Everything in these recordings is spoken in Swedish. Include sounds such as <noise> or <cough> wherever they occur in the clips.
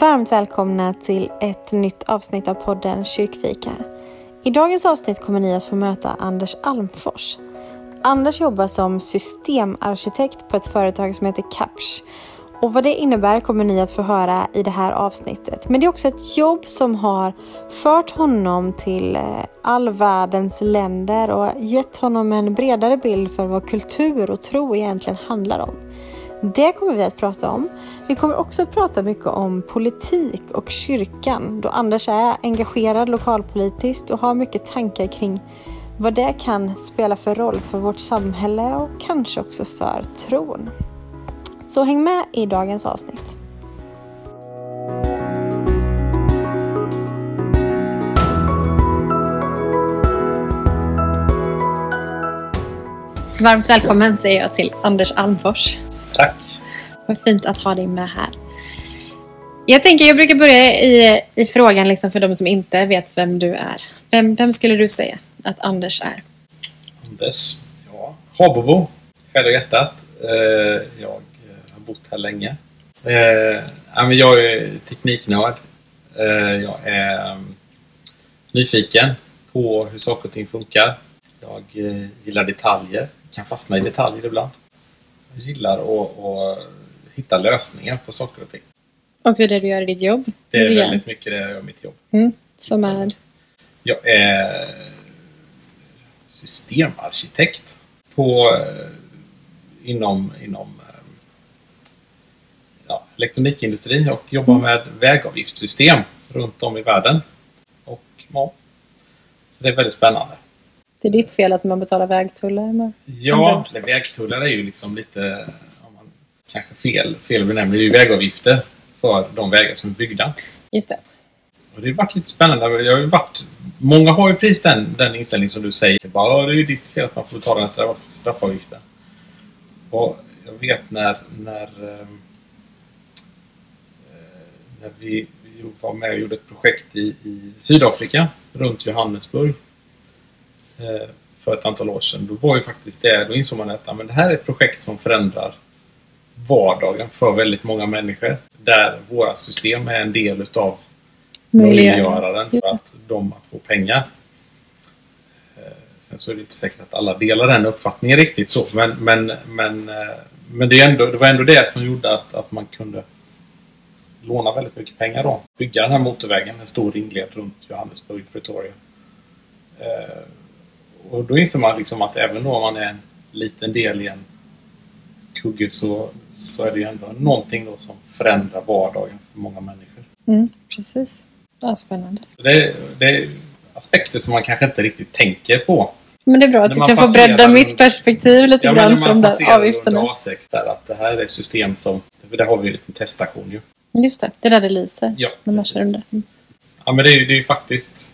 Varmt välkomna till ett nytt avsnitt av podden Kyrkfika. I dagens avsnitt kommer ni att få möta Anders Almfors. Anders jobbar som systemarkitekt på ett företag som heter Capsch. Och vad det innebär kommer ni att få höra i det här avsnittet. Men det är också ett jobb som har fört honom till eh, all världens länder och gett honom en bredare bild för vad kultur och tro egentligen handlar om. Det kommer vi att prata om. Vi kommer också att prata mycket om politik och kyrkan då Anders är engagerad lokalpolitiskt och har mycket tankar kring vad det kan spela för roll för vårt samhälle och kanske också för tron. Så häng med i dagens avsnitt. Varmt välkommen säger jag till Anders Almfors. Vad fint att ha dig med här. Jag tänker, jag brukar börja i, i frågan liksom för de som inte vet vem du är. Vem, vem skulle du säga att Anders är? Anders? Ja, Habobo. Själ och hjärtat. Eh, jag eh, har bott här länge. Eh, jag är tekniknörd. Jag är mm, nyfiken på hur saker och ting funkar. Jag gillar detaljer. Kan fastna i detaljer ibland. Jag gillar att hitta lösningar på saker och ting. Också det du gör i ditt jobb? Det är väldigt mycket det jag gör i mitt jobb. Mm, som är? Jag är systemarkitekt på, inom, inom ja, elektronikindustri och jobbar mm. med vägavgiftssystem runt om i världen. Och, ja, så det är väldigt spännande. Det är ditt fel att man betalar vägtullar? Med ja, vägtullar är ju liksom lite kanske fel, fel benämning, det är ju vägavgifter för de vägar som är byggda. Just det. Och det har varit lite spännande. Jag har varit, många har ju precis den, den inställning som du säger. Bara, det är ju ditt fel att man får betala den straff, straffavgiften. Och jag vet när, när, eh, när vi, var med och gjorde ett projekt i, i Sydafrika runt Johannesburg eh, för ett antal år sedan. Då var ju faktiskt det, då insåg man att men det här är ett projekt som förändrar vardagen för väldigt många människor. Där våra system är en del utav möjliggöraren för att de att få pengar. Eh, sen så är det inte säkert att alla delar den uppfattningen riktigt så. Men, men, men, eh, men det, är ändå, det var ändå det som gjorde att, att man kunde låna väldigt mycket pengar då. Bygga den här motorvägen, en stor ringled runt Johannesburg, Pretoria. Eh, och då inser man liksom att även om man är en liten del i en kugge så, så är det ju ändå någonting då som förändrar vardagen för många människor. Mm, precis. Ja, spännande. Det, det är aspekter som man kanske inte riktigt tänker på. Men det är bra att du kan få bredda mitt perspektiv lite ja, grann från de där avgifterna. A6 där, att det här är ett system som... För där har vi en liten teststation ju. Just det, det är där det lyser. Ja, när man kör under. Mm. Ja, men det är ju, det är ju faktiskt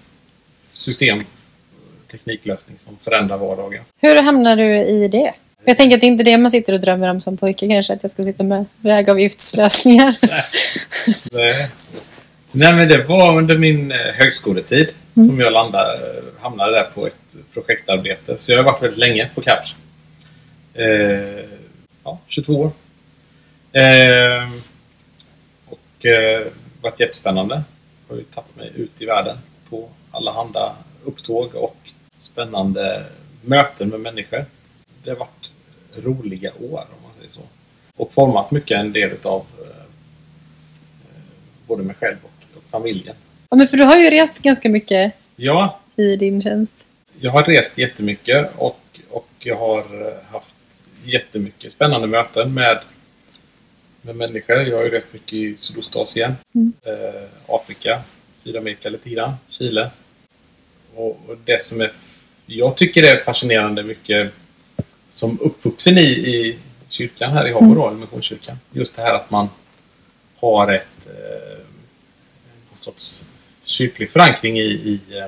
system, tekniklösning som förändrar vardagen. Hur hamnar du i det? Jag tänker att det är inte det man sitter och drömmer om som pojke kanske, att jag ska sitta med vägavgiftslösningar. <laughs> Nej. Nej. men det var under min eh, högskoletid mm. som jag landade, hamnade där på ett projektarbete. Så jag har varit väldigt länge på Capsch. Eh, ja, 22 år. Eh, och eh, varit jättespännande. Har ju tagit mig ut i världen på alla handa upptåg och spännande möten med människor. Det har varit roliga år om man säger så. Och format mycket en del utav eh, både mig själv och, och, familjen. Ja, men för du har ju rest ganska mycket ja, i din tjänst. Jag har rest jättemycket och, och jag har eh, haft jättemycket spännande möten med, med människor. Jag har ju rest mycket i Sydostasien, mm. eh, Afrika, Sydamerika lite grann, Chile. Och, och det som är, jag tycker är fascinerande mycket som uppvuxen i, i kyrkan här i Habo, mm. Missionskyrkan. Just det här att man har ett eh, någon sorts kyrklig förankring i, i, eh,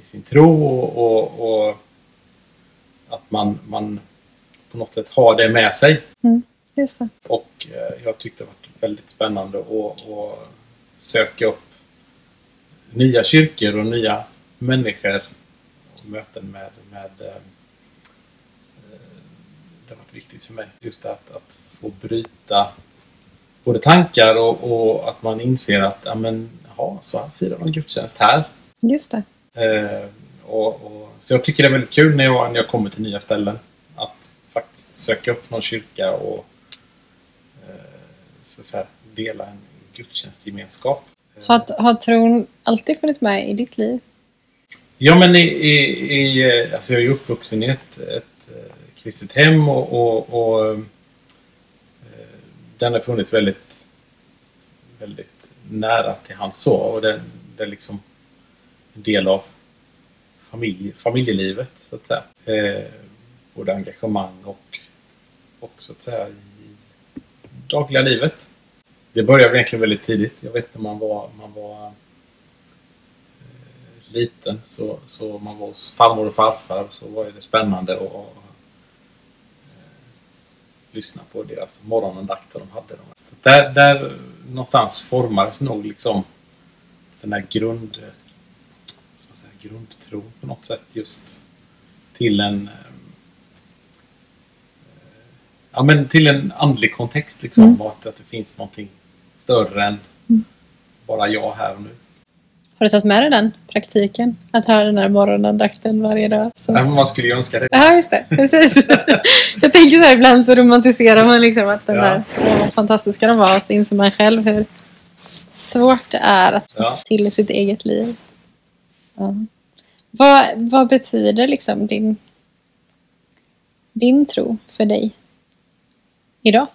i sin tro och, och, och, att man, man på något sätt har det med sig. Mm, just det. Och eh, jag tyckte det var väldigt spännande att, att söka upp nya kyrkor och nya människor och möten med, med eh, det har varit viktigt för mig. Just att, att få bryta både tankar och, och att man inser att ja, men, jaha, så här firar man gudstjänst här. Just det. Eh, och, och, så jag tycker det är väldigt kul när jag, när jag kommer till nya ställen att faktiskt söka upp någon kyrka och eh, så att säga, dela en gudstjänstgemenskap. Eh, Har, har tron alltid funnits med i ditt liv? Ja, men i, i, i, eh, alltså jag är ju uppvuxen i ett, ett kristet hem och, och, och eh, den har funnits väldigt, väldigt nära till hands så. Och den, den är liksom en del av familj, familjelivet, så att säga. Eh, både engagemang och, och så att säga i dagliga livet. Det började egentligen väldigt tidigt. Jag vet när man var, man var eh, liten så, så man var hos farmor och farfar så var det spännande och lyssna på deras morgonandakt som de hade. Så där, där någonstans formades nog liksom den här grund, ska man säga, grundtron på något sätt just till en eh, ja, men till en andlig kontext liksom. Mm. Att, att det finns någonting större än Mm. bara jag här och nu. Har du tagit med dig den praktiken? Att höra den här morgonandakten varje dag? Så. Ja, man skulle ju önska det. Ja, just det. Precis. <laughs> jag tänker så här, ibland så romantiserar man liksom att den Ja. där, vad fantastiska de var. Och så inser man själv hur svårt det är att Ja. till sitt eget liv. Ja. Vad, vad betyder liksom din, din tro för dig idag?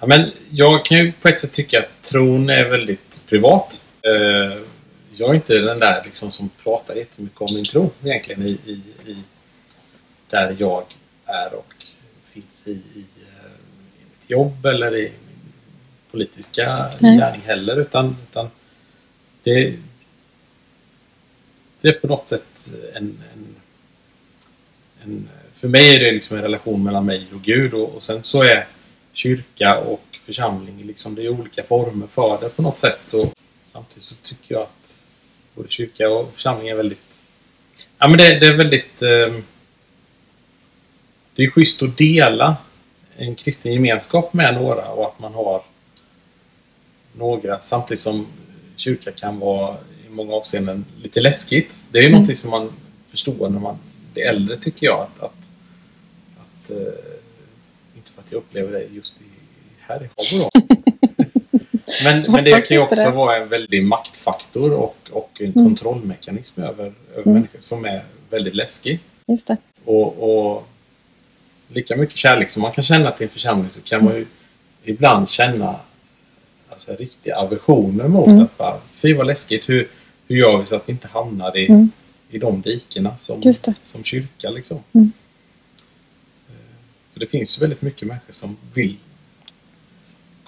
Ja, men jag kan ju på ett sätt tycka att tron är väldigt privat. Eh, Jag är inte den där liksom som pratar jättemycket om min tro egentligen i, i, i där jag är och finns i, i, eh, i mitt jobb eller i min politiska Nej. gärning heller. Utan, utan det, det är på något sätt en, en, en... För mig är det liksom en relation mellan mig och Gud och, och sen så är kyrka och församling liksom, det är olika former för det på något sätt. Och samtidigt så tycker jag att både kyrka och församling är väldigt... Ja men det, det är väldigt... Eh, det är schysst att dela en kristen gemenskap med några och att man har några samtidigt som kyrka kan vara i många avseenden lite läskigt. Det är ju Mm. någonting som man förstår när man blir äldre tycker jag. Att, att, att eh, inte för att jag upplever det just i, här i Habro. <laughs> men, men det kan ju också vara en väldig maktfaktor och, och en Mm. kontrollmekanism över, över Mm. människor som är väldigt läskig. Just det. Och, och lika mycket kärlek som man kan känna till en församling så kan man ju ibland känna alltså, riktiga aversioner mot Mm. att bara, fy vad läskigt, hur, hur gör vi så att vi inte hamnar i, Mm. i de dikena som, som kyrka liksom. Mm. För det finns ju väldigt mycket människor som vill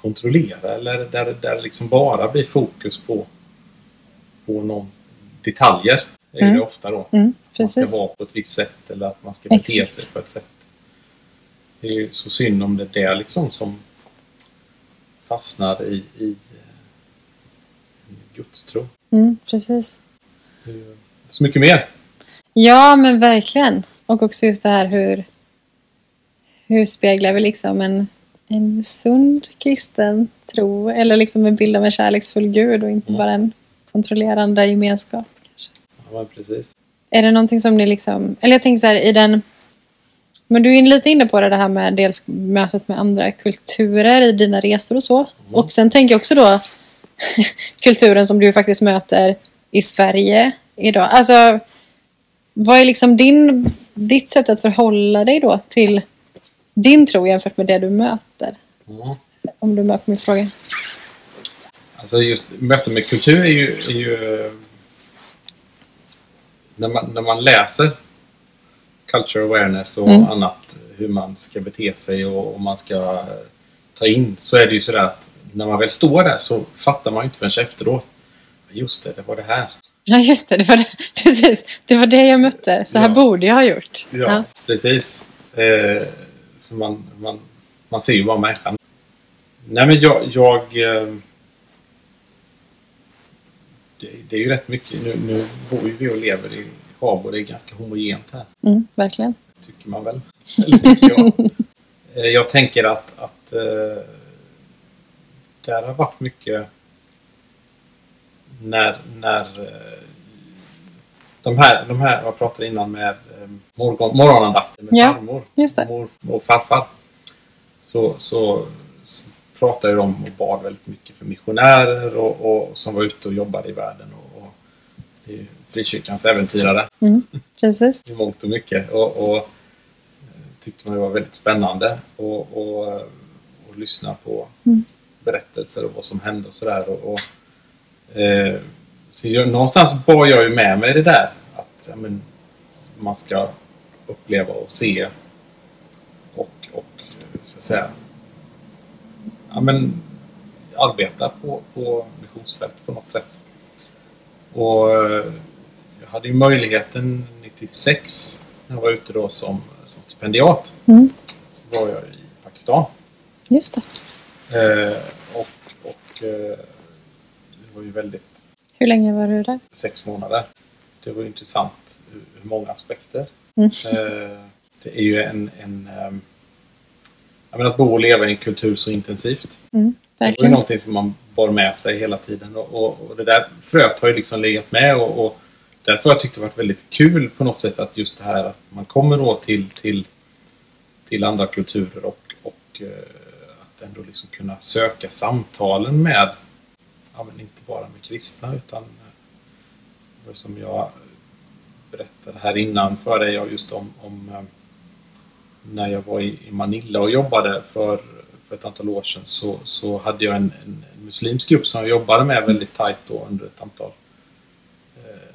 kontrollera eller där där liksom bara blir fokus på, på någon detaljer. Det är Mm. det ofta då. Mm, Man ska vara på ett visst sätt eller att man ska bete Exakt. sig på ett sätt. Det är ju så synd om det är det liksom som fastnar i, i eh, gudstro. Mm, precis. Det Så mycket mer. Ja, men verkligen. Och också just det här hur, hur speglar vi liksom en, en sund kristen tro eller liksom en bild av en kärleksfull Gud och inte Mm. bara en kontrollerande gemenskap. Kanske. Ja, precis. Är det någonting som ni liksom, eller jag tänker så här i den, men du är lite inne på det, det här med dels mötet med andra kulturer i dina resor och så. Mm. Och sen tänker jag också då <laughs> kulturen som du faktiskt möter i Sverige idag. Alltså, vad är liksom din, ditt sätt att förhålla dig då till din tro jämfört med det du möter? Mm. Om du möter min fråga. Alltså just möten med kultur är ju... Är ju när, man, när man läser culture awareness och Mm. annat, hur man ska bete sig och, och man ska ta in, så är det ju sådär att när man väl står där så fattar man ju inte förrän efteråt. Just det, det var det här. Ja, just det. Det var det, <laughs> precis. Det var det jag mötte. Så här Ja. borde jag ha gjort. Ja, precis. Eh, för man, man, man ser ju bara människan. Nej men jag... jag eh, det, det är ju rätt mycket. Nu, nu bor ju vi och lever i Habo. Det är ganska homogent här. Mm, verkligen. Tycker man väl. <laughs> Eller tycker jag. Eh, jag tänker att, att eh, där har varit mycket när, när de här, de här, jag pratade innan med morgon, morgonandakten med Ja, farmor mor och farfar. Så, så, så pratade de och bad väldigt mycket för missionärer och, och som var ute och jobbade i världen. Och, och frikyrkans äventyrare Mm, <laughs> precis. i mångt och mycket. Och, och eh, tyckte man det var väldigt spännande och, och, och lyssna på Mm. berättelser och vad som hände och sådär. Och, och, eh, så jag, någonstans bar jag ju med mig det där att ja, men, man ska uppleva och se och, och så att säga ja, men, arbeta på, på missionsfält på något sätt. Och eh, jag hade ju möjligheten 96 när jag var ute då som, som stipendiat. Mm, Så var jag i Pakistan. just det. Eh, och och eh, det var ju väldigt Hur länge var du där? sex månader. Det var intressant många aspekter. Mm. Eh, det är ju en... en jag menar att bo och leva i en kultur så intensivt. Mm, Det var någonting som man bar med sig hela tiden. Och, och, och det där fröet har ju liksom legat med. Och, och därför har jag tyckt det varit väldigt kul på något sätt att just det här att man kommer då till, till, till andra kulturer och, och eh, att ändå liksom kunna söka samtalen med, ja, men inte bara med kristna utan eh, som jag berättade här innan för dig just om, om eh, när jag var i, Manila och jobbade för, för ett antal år sedan så, så hade jag en, en, en muslimsk grupp som jag jobbade med väldigt tajt då under ett antal eh,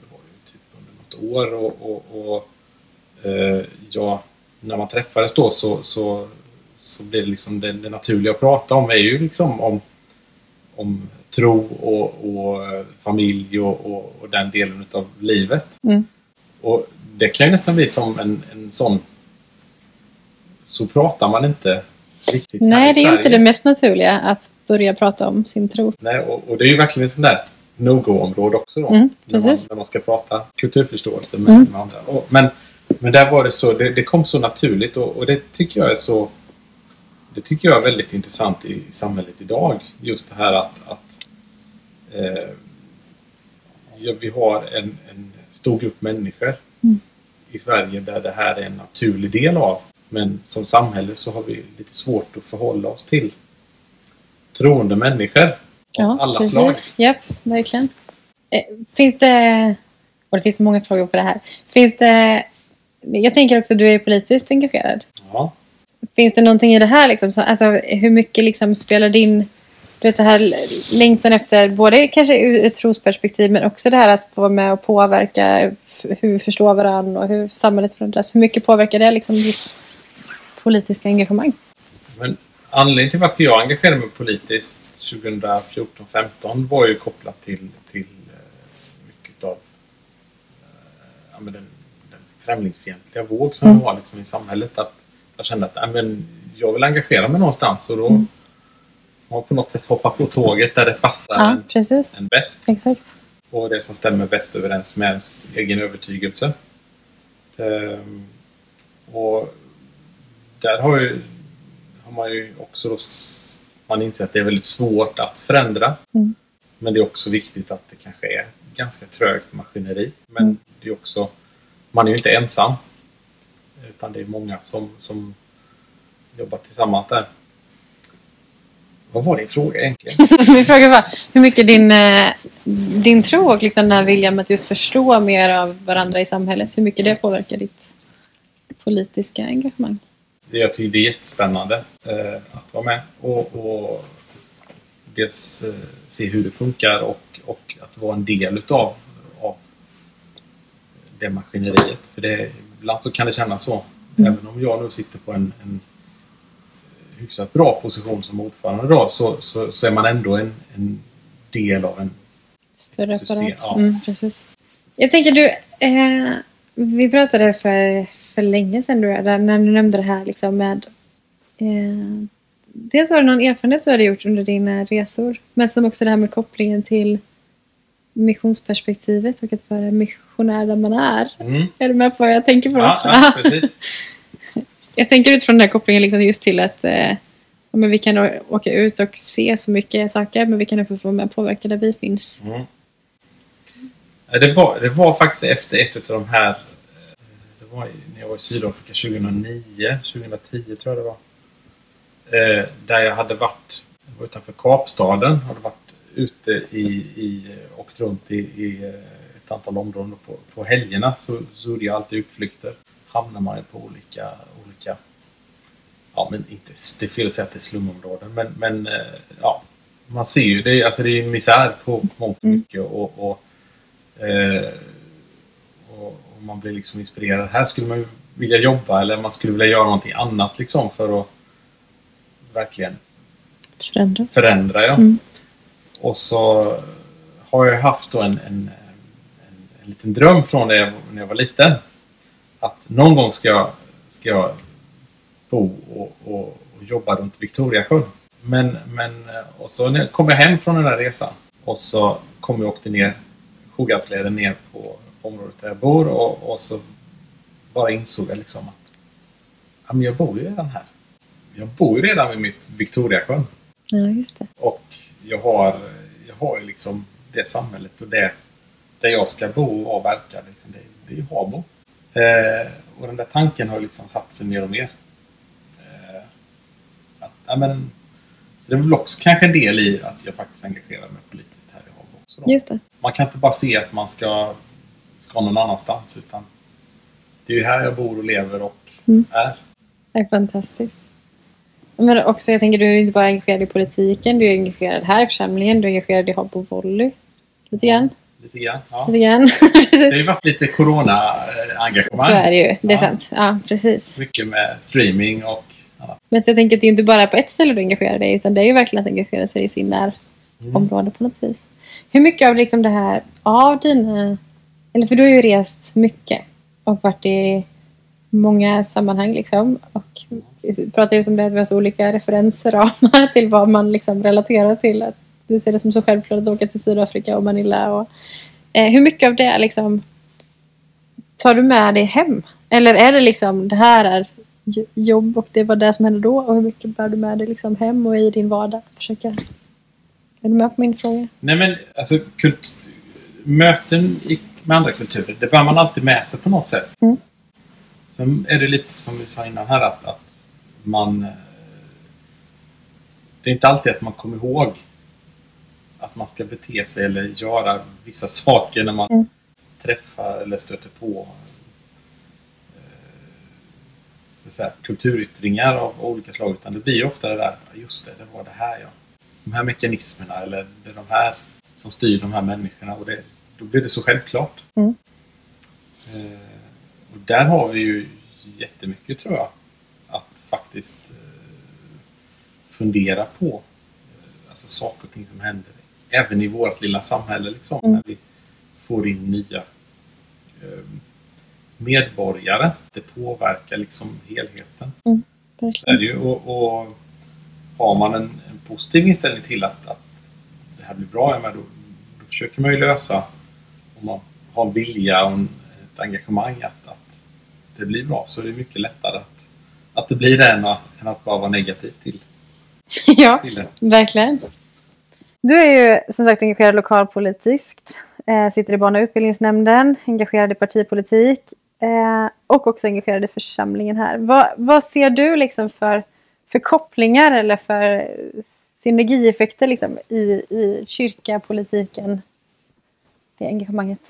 det var ju typ under något år och, och, och eh, ja, när man träffades då så, så, så blev det liksom det, det naturliga att prata om är ju liksom om, om tro och, och eh, familj och, och, och den delen av livet. Mm. Och det kan ju nästan bli som en, en sån... Så pratar man inte riktigt Nej, det är inte det mest naturliga att börja prata om sin tro. Nej, och, och det är ju verkligen ett sånt där no-go-område också då. Mm, när, man, när man ska prata kulturförståelse med, Mm. med andra. Och, men, men där var det så, det, det kom så naturligt och, och det tycker jag är så... Det tycker jag är väldigt intressant i, i samhället idag. Just det här att, att ja, vi har en, en stor grupp människor Mm. i Sverige där det här är en naturlig del av. Men som samhälle så har vi lite svårt att förhålla oss till troende människor av Ja, alla precis. slag. Japp, verkligen. Eh, Finns det... Och det finns många frågor på det här. Finns det... Jag tänker också att du är politiskt engagerad. Ja. Finns det någonting i det här? Liksom, så, alltså, hur mycket liksom spelar din... Du vet det här längtan efter, både kanske ur ett trosperspektiv men också det här att få vara med och påverka hur vi förstår varandra och hur samhället förändras. Hur mycket påverkar det liksom ditt politiska engagemang? Men anledningen till varför jag engagerade mig politiskt 2014-15 var ju kopplat till, till eh, mycket av eh, ja, den, den främlingsfientliga våg som Mm. var liksom i samhället. Att jag kände att ja, men jag vill engagera mig någonstans och då Mm. Man på något sätt hoppat på tåget där det passar Ja, en, precis. en bäst. Exakt. och det som stämmer bäst överens med ens egen övertygelse. Ehm, och där har, ju, har man ju också då, man inser att det är väldigt svårt att förändra. Mm. Men det är också viktigt att det kanske är ganska trögt maskineri. Men Mm. det är också, man är ju inte ensam. Utan det är många som, som jobbar tillsammans där. Vad var din fråga egentligen? <laughs> Min fråga var hur mycket din, eh, din tro och liksom den här viljan att just förstå mer av varandra i samhället, hur mycket det påverkar ditt politiska engagemang? Jag tycker det är jättespännande eh, att vara med och, och dels eh, se hur det funkar och, och att vara en del utav av det maskineriet. För det, ibland så kan det kännas så. Mm. Även om jag nu sitter på en, en hyfsat bra position som ordförande då, så, så, så är man ändå en, en del av en Större System, apparat. ja. Mm, precis. Jag tänker du, eh, vi pratade för, för länge sedan du, när du nämnde det här liksom med eh, Dels var det någon erfarenhet du hade gjort under dina resor, men som också det här med kopplingen till missionsperspektivet och att vara missionär där man är. Mm. Är du med på vad jag tänker på? Ja, ja, precis. Jag tänker utifrån den här kopplingen liksom just till att, eh, Men vi kan åka ut och se så mycket saker men vi kan också få vara med och påverka där vi finns. Mm. Det var, det var faktiskt efter ett av de här... Eh, det var när jag var i Sydafrika 2009, 2010 tror jag det var. Eh, där jag hade varit jag var utanför Kapstaden. Hade varit ute i, i åkt runt i, i eh, ett antal områden. På, på helgerna så, så gjorde jag alltid utflykter. Hamnar man ju på olika, olika ja, men inte, det är fel att säga att det är slumområden, men, men eh, ja, man ser ju, det alltså det är misär på mångt och Mm. mycket och, och, eh, och, och man blir liksom inspirerad. Här skulle man ju vilja jobba eller man skulle vilja göra någonting annat liksom för att verkligen Förändra. förändra. Ja. Mm. Och så har jag haft då en, en, en, en liten dröm från det jag, när jag var liten. Att någon gång ska jag, ska jag bo och, och, och jobba runt Victoriasjön. Men, men och så kom jag hem från den där resan och så kom jag och åkte ner Sjugarpsleden ner på området där jag bor och, och så bara insåg jag liksom att ja, men jag bor ju redan här. Jag bor ju redan vid mitt Victoriasjön. Ja, just det. Och jag har, jag har ju liksom det samhället och det där jag ska bo och verka. Liksom, det, det är ju Habo. Eh, och den där tanken har liksom satt sig mer och mer. Eh, att, ja, men, så det är väl också kanske en del i att jag faktiskt engagerar mig politiskt här i Habo. också då. Just det. Man kan inte bara se att man ska, ska någon annanstans utan det är ju här jag bor och lever och Mm. är. Det är fantastiskt. Men också, jag tänker, du är inte bara engagerad i politiken, du är engagerad här i församlingen, du är engagerad i Habo Volley. Lite grann. Lite grann. Ja. Lite grann. <laughs> Det har ju varit lite corona-engagemang. så är det ju. Det är Ja. sant. Ja, precis. Mycket med streaming och annat. Men så jag tänker att det är inte bara på ett ställe du engagerar dig, utan det är ju verkligen att engagera sig i sin närområde på något vis. Hur mycket av liksom det här, av dina... Eller för du har ju rest mycket och varit i många sammanhang liksom. Och vi pratar ju om det att vi har så olika referensramar <laughs> till vad man liksom relaterar till. Att du ser det som så självklart att åka till Sydafrika och Manila. Och, eh, hur mycket av det liksom tar du med dig hem? Eller är det liksom det här är jo- jobb och det var det som hände då? Och hur mycket bär du med dig liksom hem och i din vardag? Försöka... Är du med på min fråga? Nej men alltså kult- möten i, med andra kulturer, det bär man alltid med sig på något sätt. Mm. Sen är det lite som vi sa innan här att, att man... eh, Det är inte alltid att man kommer ihåg att man ska bete sig eller göra vissa saker när man Mm. träffar eller stöter på eh, säga, kulturyttringar av olika slag. Utan det blir ofta det där, "Ja, just det, det var det här ja. De här mekanismerna eller det är de här som styr de här människorna. Och det, då blir det så självklart. Mm. Eh, och där har vi ju jättemycket tror jag. Att faktiskt eh, fundera på eh, alltså saker och ting som händer. Även i vårt lilla samhälle liksom. Mm. När vi får in nya eh, medborgare. Det påverkar liksom helheten. Det är Verkligen. det ju. Och, och har man en, en positiv inställning till att, att det här blir bra, ja, men då, då försöker man ju lösa om man har en vilja och en, ett engagemang att, att det blir bra så är det mycket lättare att, att det blir det än att, än att bara vara negativ till, <laughs> ja, till det. verkligen. Du är ju som sagt engagerad lokalpolitiskt. Eh, sitter i barn och utbildningsnämnden, engagerad i partipolitik eh, och också engagerad i församlingen här. Vad, vad ser du liksom för, för kopplingar eller för synergieffekter liksom i, i kyrkapolitiken, det engagemanget?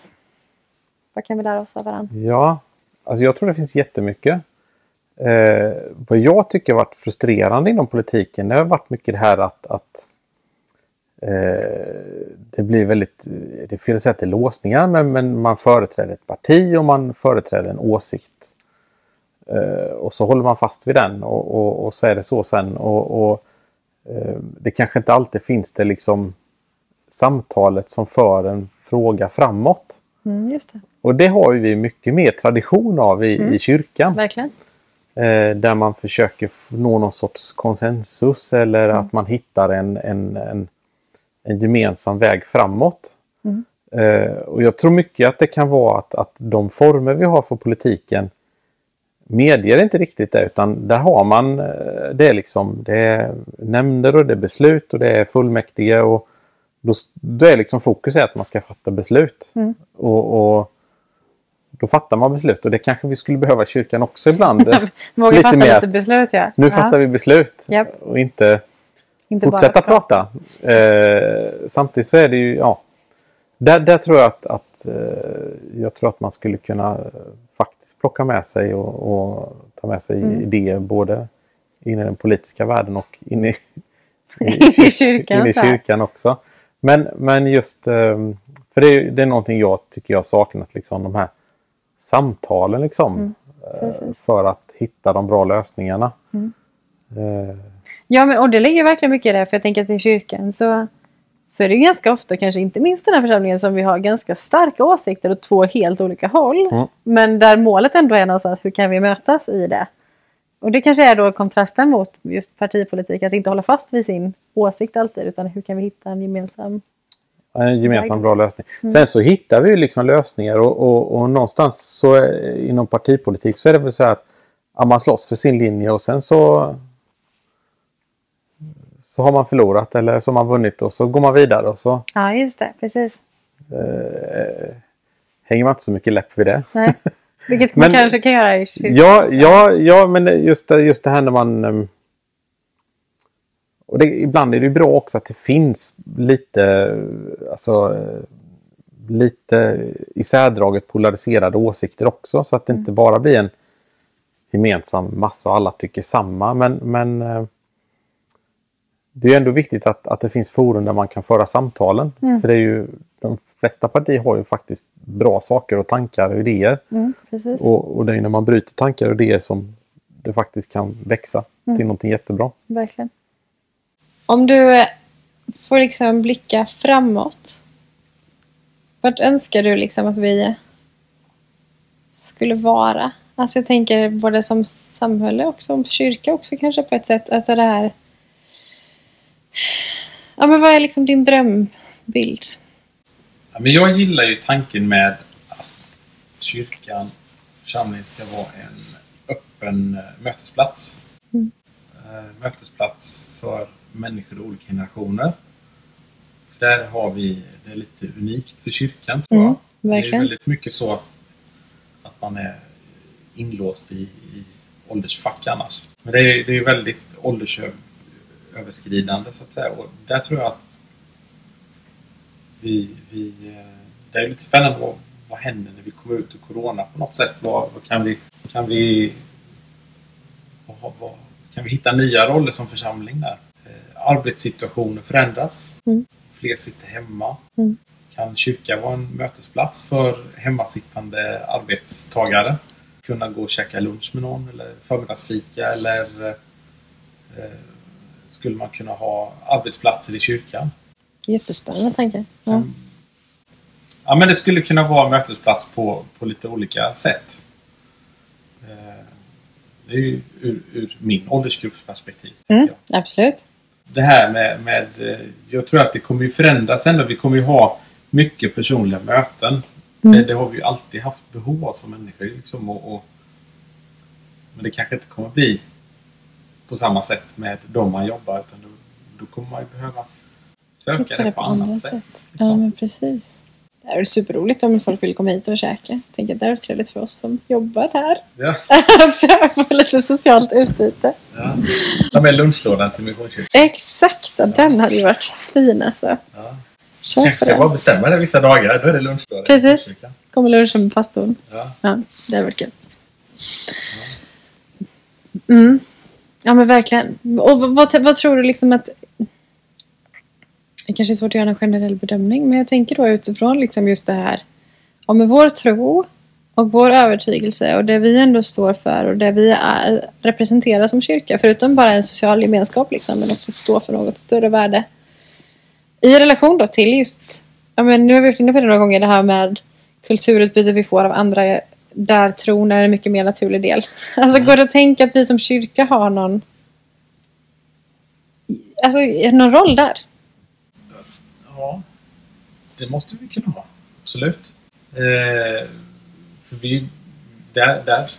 Vad kan vi lära oss av varandra? Ja, alltså jag tror det finns jättemycket. Eh, vad jag tycker har varit frustrerande inom politiken det har varit mycket det här att, att det blir väldigt, det det är låsningar men, men man företräder ett parti och man företräder en åsikt. Eh, och så håller man fast vid den och, och, och så är det så sen. Och, och eh, det kanske inte alltid finns det liksom samtalet som för en fråga framåt. Mm, det, Och det har vi mycket mer tradition av i, i kyrkan. verkligen. Eh, där man försöker nå någon sorts konsensus eller att man hittar en, en, en, en gemensam väg framåt. Mm. Eh, och jag tror mycket att det kan vara att, att de former vi har för politiken medger inte riktigt det utan där har man eh, det är liksom det är nämnder och det är beslut och det är fullmäktige och då, då är liksom fokus att man ska fatta beslut. Mm. Och, och då fattar man beslut och det kanske vi skulle behöva kyrkan också ibland. <laughs> Våga Lite fatta mer lite beslut ja. nu ja. fattar vi beslut Japp. och inte Inte fortsätta bara prata. Eh, samtidigt så är det ju, ja. Där, där tror jag att, att eh, jag tror att man skulle kunna eh, faktiskt plocka med sig och, och ta med sig Mm. idéer både in i den politiska världen och in i, <laughs> I kyrkan, in i kyrkan också. Men, men just, eh, för det är, det är någonting jag tycker jag saknat, liksom de här samtalen liksom. Mm, eh, för att hitta de bra lösningarna. Mm. Eh, Ja, men, och det ligger verkligen mycket i det. För jag tänker att i kyrkan så, så är det ju ganska ofta, kanske inte minst den här församlingen, som vi har ganska starka åsikter åt två helt olika håll. Mm. Men där målet ändå är någonstans, hur kan vi mötas i det? Och det kanske är då kontrasten mot just partipolitik, att inte hålla fast vid sin åsikt alltid, utan hur kan vi hitta en gemensam... En gemensam bra lösning. Mm. Sen så hittar vi liksom lösningar och, och, och någonstans så är, inom partipolitik så är det väl så att ja, man slåss för sin linje och sen så så har man förlorat eller så har man vunnit och så går man vidare och så Ja, just det, precis. eh, hänger man inte så mycket läpp vid det. Nej. <laughs> Vilket man Men- kanske kan göra i kyrkan. Ja, ja, ja men just det, just det här när man... ehm, Och det, ibland är det ju bra också att det finns lite, alltså, lite isärdraget polariserade åsikter också. Så att det inte bara blir en gemensam massa och alla tycker samma. Men, men eh, det är ändå viktigt att, att det finns forum där man kan föra samtalen. Mm. För det är ju, de flesta partier har ju faktiskt bra saker och tankar och idéer. Mm. Och, och det är när man bryter tankar och idéer som det faktiskt kan växa Mm. till någonting jättebra. Verkligen. Om du eh, får liksom blicka framåt. Vart önskar du liksom att vi skulle vara? Alltså jag tänker både som samhälle och som kyrka också kanske på ett sätt. Alltså det här... Ja men vad är liksom din drömbild? Ja, men jag gillar ju tanken med att kyrkan, församlingen ska vara en öppen eh, mötesplats. Mm. Eh, Mötesplats för människor i olika generationer. För där har vi, det är lite unikt för kyrkan tror Mm, jag. Det är verkligen. väldigt mycket så att, att man är inlåst i, i åldersfack annars. Men det är, det är väldigt åldersöverskridande så att säga. Och där tror jag att vi, vi, eh, det är lite spännande vad, vad händer när vi kommer ut ur Corona på något sätt. Vad, vad kan vi, kan vi vad, vad, kan vi hitta nya roller som församling där? Eh, arbetssituationer förändras. Mm. Fler sitter hemma. Mm. Kan kyrka vara en mötesplats för hemmasittande arbetstagare? Kunna gå och käka lunch med någon eller förmiddagsfika eller eh, skulle man kunna ha arbetsplatser i kyrkan? Jättespännande tanke. Ja. Mm. Ja, men det skulle kunna vara mötesplats på, på lite olika sätt. Eh, Det är ju ur, ur min åldersgrupps perspektiv. Mm, absolut. Det här med, med... eh, Jag tror att det kommer ju förändras ändå. Vi kommer ju ha mycket personliga möten. Mm. Det, det har vi ju alltid haft behov av som människor. Liksom, och, och, men det kanske inte kommer bli på samma sätt med de man jobbar. Utan då, då kommer man ju behöva söka Hitta det på annat sätt. Ja, liksom. men precis. Det är superroligt om folk vill komma hit och käka. Jag tänker att det är trevligt för oss som jobbar här. Ja. <laughs> också få lite socialt utbyte. Ja. Ta med lunchlådan till Missionskyrkan. Exakt, och den hade ju varit fin alltså. Ja. Kanske på ska bara bestämma det vissa dagar. Då är det lunchlåda. Precis. Kommer lunchen med pastorn. Ja. Ja, det hade varit gött. Mm. Ja men verkligen. Och vad, vad, vad tror du liksom att... Det kanske är svårt att göra en generell bedömning men jag tänker då utifrån liksom just det här. Ja men vår tro och vår övertygelse och det vi ändå står för och det vi är, representerar som kyrka. Förutom bara en social gemenskap liksom men också att stå för något större värde. I relation då till just, ja men nu har vi varit inne på det några gånger, det här med kulturutbyte vi får av andra där tron är en mycket mer naturlig del. <laughs> Alltså går det att tänka att vi som kyrka har någon Alltså någon roll där? ja, det måste vi kunna ha. Absolut. Eh, för vi, där, där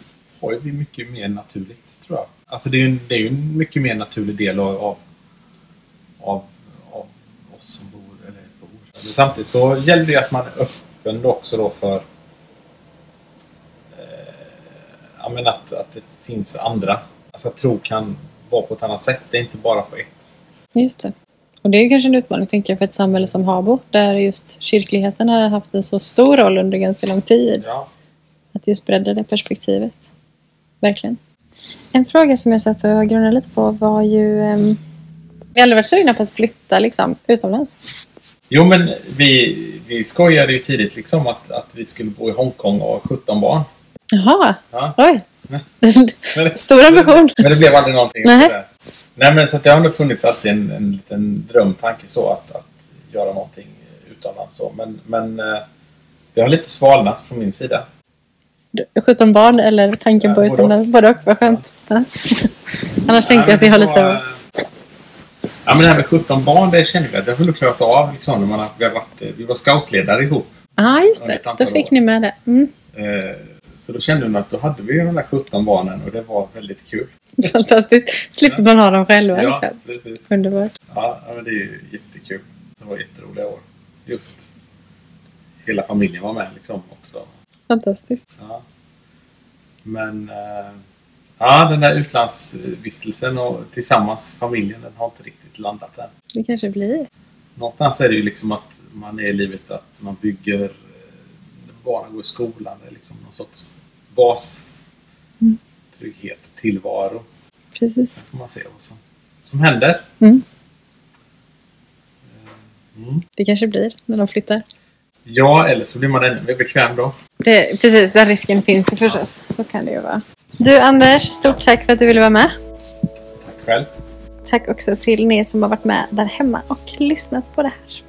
har ju mycket mer naturligt, tror jag. Alltså det är ju en, det är en mycket mer naturlig del av, av, av, av oss som bor, eller bor. Men samtidigt så gäller det ju att man är öppen då också då för eh, ja, men att, att det finns andra. Alltså att tro kan vara på ett annat sätt. Det är inte bara på ett. Just det. Och det är ju kanske en utmaning tänker jag, för ett samhälle som Habo där just kyrkligheten har haft en så stor roll under ganska lång tid. Ja. Att just bredda det perspektivet. Verkligen. En fråga som jag satt och grunnade lite på var ju... Um, vi har aldrig varit sugna på att flytta liksom, utomlands. Jo, men vi, vi skojade ju tidigt liksom att, att vi skulle bo i Hongkong och ha 17 barn. Jaha, Ja. oj. Men, <laughs> Stor ambition. men det blev aldrig någonting. Nej. Nej. Men så att det har ändå funnits alltid en, en liten drömtanke så att, att göra någonting utomlands. Så. Men, men eh, det har lite svalnat från min sida. 17 barn eller tanken Ja, på både utomlands? Både och, vad skönt. Ja. Annars tänkte jag att vi har lite... Ja, Ja, men det här med 17 barn, det känner vi att det har vi nog klarat av. Liksom, när man har, vi, har varit, vi var scoutledare ihop. Ja, ah, just det. Då fick år. ni med det. Mm. Eh, så då kände vi att då hade vi ju de där 17 barnen och det var väldigt kul. Fantastiskt. Slipper man ha dem själva. Ja, Liksom. precis. Underbart. Ja, men det är ju jättekul. Det var jätteroliga år. Just hela familjen var med liksom också. Fantastiskt. Ja. Men eh, ja, den där utlandsvistelsen och tillsammans familjen, den har inte riktigt landat än. Det kanske blir. Någonstans är det ju liksom att man är i livet att man bygger, barnen går i skolan, det är liksom någon sorts bas, Mm. trygghet, tillvaro. Precis. får man se vad som, som händer. Mm. Mm. Det kanske blir när de flyttar. Ja, eller så blir man ännu mer bekväm då. Det, precis, den risken finns ju förstås. Så kan det ju vara. Du Anders, stort tack för att du ville vara med. Tack själv. Tack också till er som har varit med där hemma och lyssnat på det här.